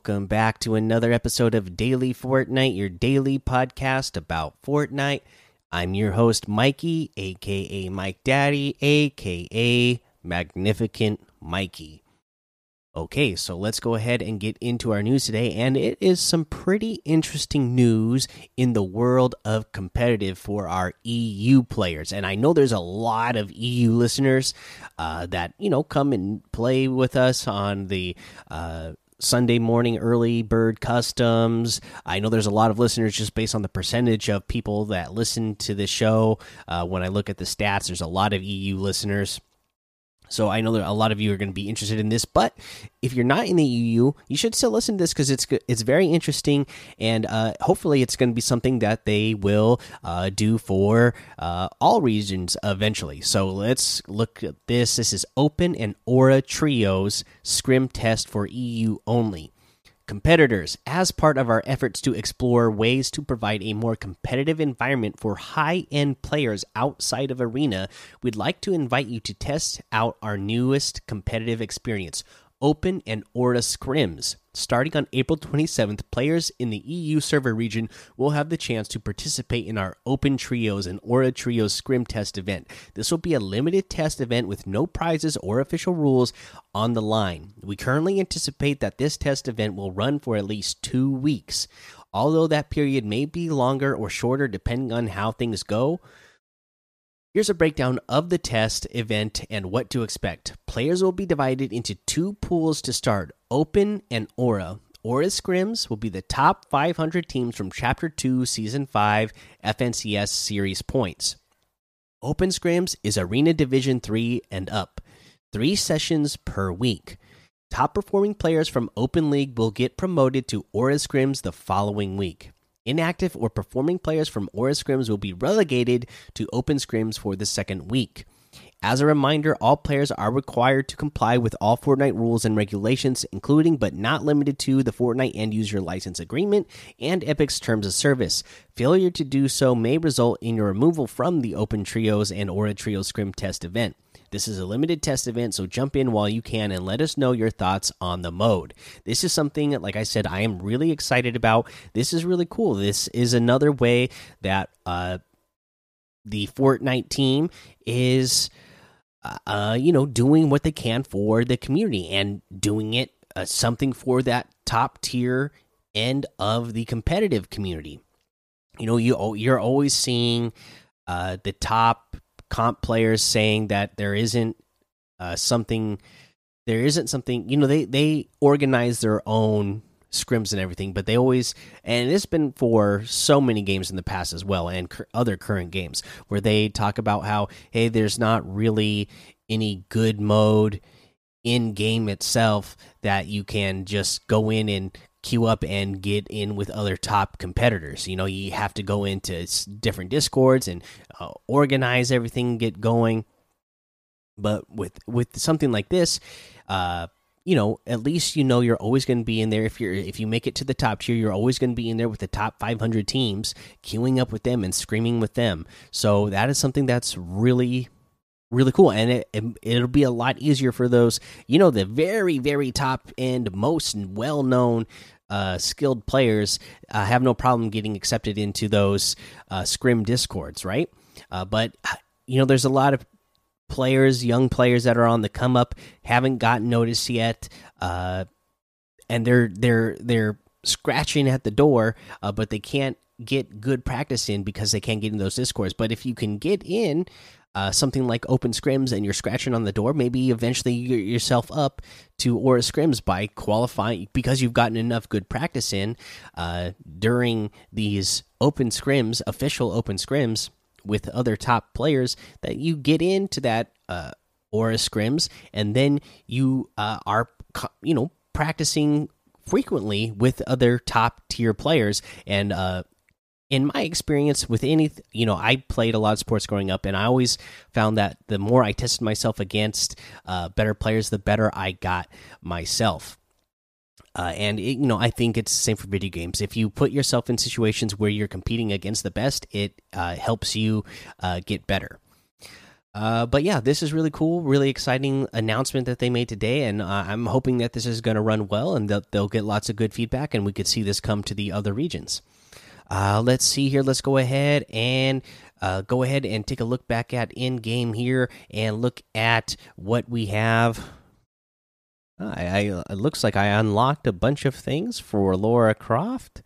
Welcome back to another episode of Daily Fortnite, your daily podcast about Fortnite. I'm your host, Mikey, aka Mike Daddy, aka Magnificent Mikey. Okay, so let's go ahead and get into our news today. And it is some pretty interesting news in the world of competitive for our EU players. And I know there's a lot of EU listeners uh, that, you know, come and play with us on the. Uh, Sunday morning early bird customs. I know there's a lot of listeners just based on the percentage of people that listen to the show. Uh, when I look at the stats, there's a lot of EU listeners. So I know that a lot of you are going to be interested in this, but if you're not in the EU, you should still listen to this because it's it's very interesting, and uh, hopefully it's going to be something that they will uh, do for uh, all regions eventually. So let's look at this. This is Open and Aura Trios Scrim test for EU only competitors. As part of our efforts to explore ways to provide a more competitive environment for high end players outside of Arena, we'd like to invite you to test out our newest competitive experience Open and Aura Scrims. Starting on April 27th, players in the EU server region will have the chance to participate in our Open Trios and Aura Trios Scrim test event. This will be a limited test event with no prizes or official rules on the line. We currently anticipate that this test event will run for at least two weeks. Although that period may be longer or shorter depending on how things go, Here's a breakdown of the test event and what to expect. Players will be divided into two pools to start Open and Aura. Aura Scrims will be the top 500 teams from Chapter 2, Season 5 FNCS Series points. Open Scrims is Arena Division 3 and up, three sessions per week. Top performing players from Open League will get promoted to Aura Scrims the following week. Inactive or performing players from Aura Scrims will be relegated to Open Scrims for the second week. As a reminder, all players are required to comply with all Fortnite rules and regulations, including but not limited to the Fortnite End User License Agreement and Epic's Terms of Service. Failure to do so may result in your removal from the Open Trios and Aura Trio Scrim test event. This is a limited test event, so jump in while you can and let us know your thoughts on the mode. This is something, like I said, I am really excited about. This is really cool. This is another way that uh, the Fortnite team is, uh, uh, you know, doing what they can for the community and doing it uh, something for that top tier end of the competitive community. You know, you you're always seeing uh, the top comp players saying that there isn't uh, something there isn't something you know they they organize their own scrims and everything but they always and it's been for so many games in the past as well and other current games where they talk about how hey there's not really any good mode in game itself that you can just go in and queue up and get in with other top competitors. You know, you have to go into different discords and uh, organize everything, get going. But with with something like this, uh, you know, at least you know you're always going to be in there. If you're if you make it to the top tier, you're always going to be in there with the top 500 teams, queuing up with them and screaming with them. So that is something that's really really cool and it, it will be a lot easier for those you know the very very top end most well known uh, skilled players uh, have no problem getting accepted into those uh, scrim discords right? Uh, but you know there's a lot of players young players that are on the come up haven't gotten noticed yet uh, and they're they're they're scratching at the door uh, but they can't get good practice in because they can't get in those discords. But if you can get in uh, something like open scrims and you're scratching on the door, maybe eventually you get yourself up to Aura scrims by qualifying because you've gotten enough good practice in uh, during these open scrims, official open scrims with other top players that you get into that uh, Aura scrims and then you uh, are, you know, practicing frequently with other top tier players and uh, in my experience with any you know i played a lot of sports growing up and i always found that the more i tested myself against uh, better players the better i got myself. Uh, and it, you know i think it's the same for video games. If you put yourself in situations where you're competing against the best it uh, helps you uh, get better. Uh, but yeah, this is really cool, really exciting announcement that they made today, and I'm hoping that this is going to run well and that they'll get lots of good feedback, and we could see this come to the other regions. Uh, let's see here. Let's go ahead and uh, go ahead and take a look back at in game here and look at what we have. I, I it looks like I unlocked a bunch of things for Lara Croft.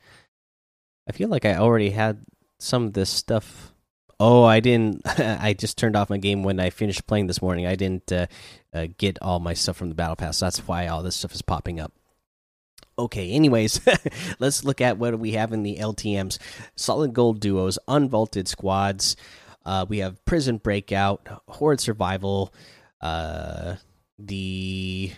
I feel like I already had some of this stuff Oh, I didn't. I just turned off my game when I finished playing this morning. I didn't uh, uh, get all my stuff from the battle pass. That's why all this stuff is popping up. Okay, anyways, let's look at what we have in the LTMs solid gold duos, unvaulted squads. Uh, we have prison breakout, horde survival, uh, the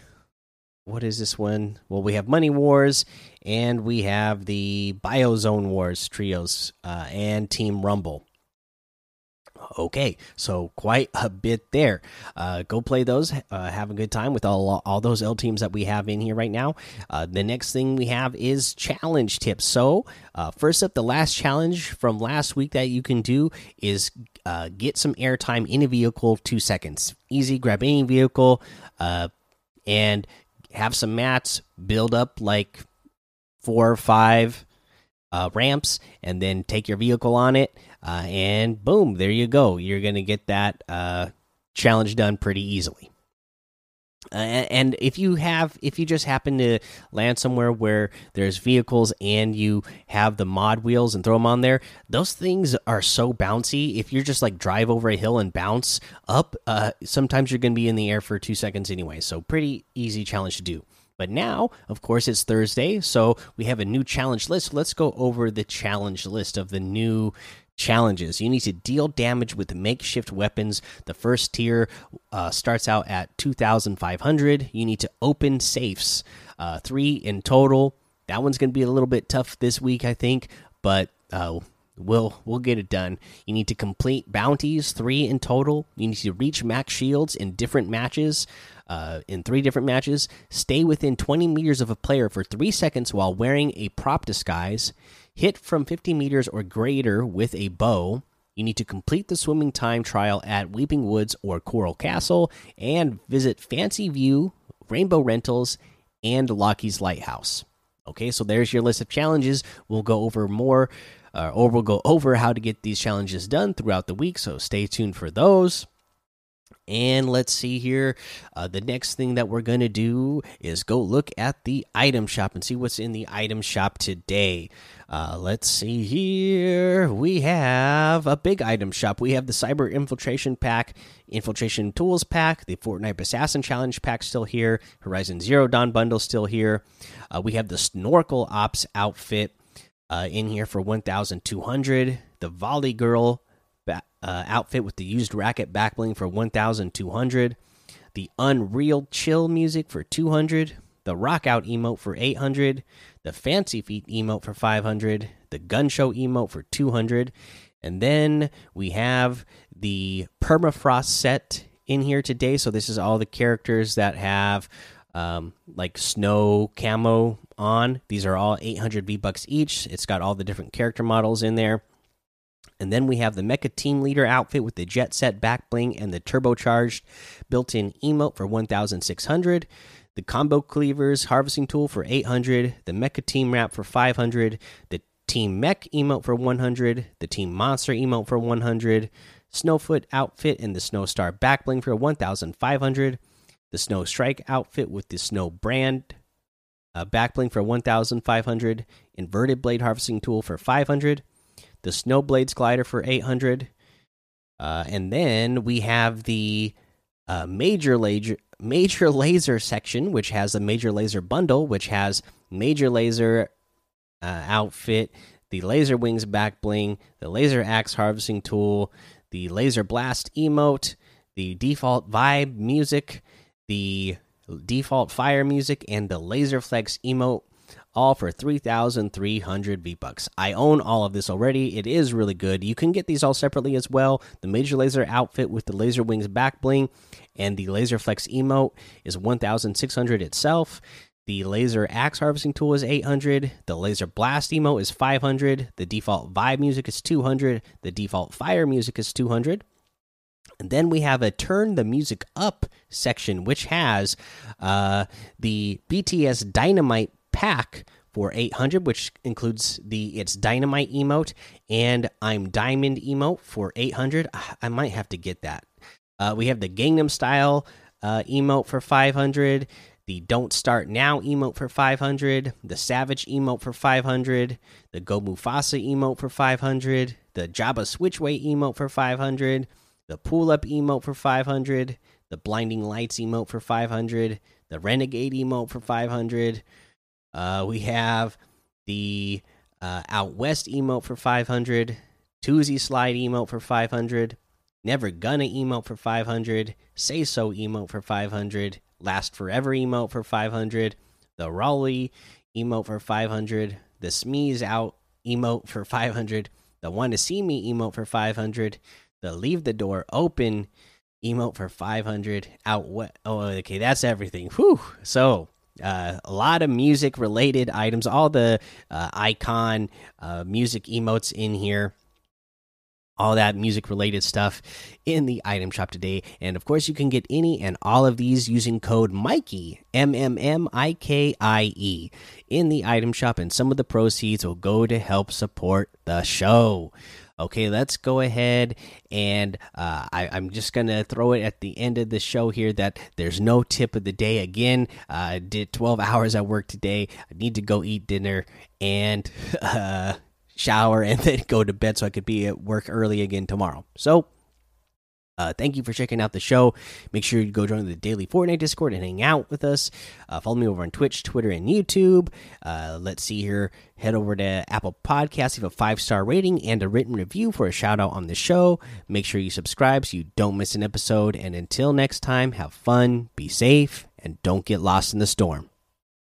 what is this one? Well, we have Money Wars, and we have the Biozone Wars trios uh, and Team Rumble. Okay, so quite a bit there. Uh, go play those. Uh, have a good time with all all those LTMs that we have in here right now. Uh, the next thing we have is challenge tips. So uh, first up, the last challenge from last week that you can do is uh, get some airtime in a vehicle two seconds. Easy. Grab any vehicle uh, and have some mats. Build up like four or five ramps, and then take your vehicle on it uh, and boom, there you go. You're going to get that uh, challenge done pretty easily. Uh, and if you have, if you just happen to land somewhere where there's vehicles and you have the mod wheels and throw them on there, those things are so bouncy. If you're just like drive over a hill and bounce up, uh, sometimes you're going to be in the air for two seconds anyway. So pretty easy challenge to do. But now, of course, it's Thursday, so we have a new challenge list. Let's go over the challenge list of the new challenges. You need to deal damage with makeshift weapons. The first tier uh, starts out at 2,500. You need to open safes, uh, three in total. That one's going to be a little bit tough this week, I think, but uh, we'll we'll get it done. You need to complete bounties, three in total. You need to reach max shields in different matches. Uh, in three different matches, stay within 20 meters of a player for three seconds while wearing a prop disguise hit from 50 meters or greater with a bow. You need to complete the swimming time trial at Weeping Woods or Coral Castle and visit Fancy View, Rainbow Rentals, and Lockie's Lighthouse. Okay, so there's your list of challenges. We'll go over more, uh, or we'll go over how to get these challenges done throughout the week. So stay tuned for those. And let's see here. Uh, the next thing that we're going to do is go look at the item shop and see what's in the item shop today. Uh, let's see here. We have a big item shop. We have the Cyber Infiltration Pack, Infiltration Tools Pack, the Fortnite Assassin Challenge Pack still here, Horizon Zero Dawn Bundle still here. Uh, we have the Snorkel Ops outfit uh, in here for 1,200. The Volley Girl uh, outfit with the used racket backbling for 1200 the unreal chill music for 200 the rock out emote for 800 the fancy feet emote for 500 the gun show emote for 200 and then we have the permafrost set in here today. So this is all the characters that have um, like snow camo on these are all 800 v bucks each it's got all the different character models in there and then we have the Mecha Team Leader outfit with the Jet Set back bling and the turbocharged built-in emote for 1,600. The Combo Cleavers harvesting tool for 800. The Mecha Team Wrap for 500. The Team Mech emote for 100. The Team Monster emote for 100. Snowfoot outfit and the Snow Star back bling for 1,500. The Snow Strike outfit with the Snow Brand back bling for 1,500. Inverted Blade harvesting tool for 500 the Snow Blades glider for 800. Uh, and then we have the uh, Major Lazer Major Lazer section, which has a Major Lazer bundle, which has Major Lazer uh, outfit, the laser wings back bling, the laser axe harvesting tool, the laser blast emote, the default vibe music, the default fire music, and the laser flex emote all for 3,300 V bucks. I own all of this already. It is really good. You can get these all separately as well. The Major Lazer outfit with the Laser Wings back bling and the Laser Flex emote is 1,600 itself. The laser axe harvesting tool is 800. The laser blast emote is 500. The default vibe music is 200. The default fire music is 200. And then we have a turn the music up section, which has uh, the BTS Dynamite pack for 800, which includes the it's Dynamite emote and I'm Diamond emote for 800. Ah, I might have to get that. Uh, we have the Gangnam Style uh, emote for 500, the Don't Start Now emote for 500, the Savage emote for 500, the Go Mufasa emote for 500, the Jabba Switchway emote for 500 the pull up emote for 500, the blinding lights emote for 500, the renegade emote for 500. Uh, we have the uh, out west emote for 500, Toosie slide emote for 500, never gonna emote for 500, say so emote for 500, last forever emote for 500, the Rollie emote for 500, the Smeeze out emote for 500, the want to see me emote for 500 the leave the door open emote for 500 out what oh okay that's everything. Whew. So uh, a lot of music related items all the uh, icon uh, music emotes in here all that music related stuff in the item shop today. And of course you can get any and all of these using code mikey m m m i k i e in the item shop and some of the proceeds will go to help support the show Okay, let's go ahead and uh, I, am just gonna throw it at the end of the show here that there's no tip of the day. Again, uh, I did 12 hours at work today. I need to go eat dinner and uh, shower and then go to bed so I could be at work early again tomorrow. So uh, thank you for checking out the show. Make sure you go join the daily Fortnite Discord and hang out with us. Uh, follow me over on Twitch, Twitter, and YouTube. Uh, let's see here. Head over to Apple Podcasts, leave a five star rating and a written review for a shout out on the show. Make sure you subscribe so you don't miss an episode. And until next time, have fun, be safe, and don't get lost in the storm.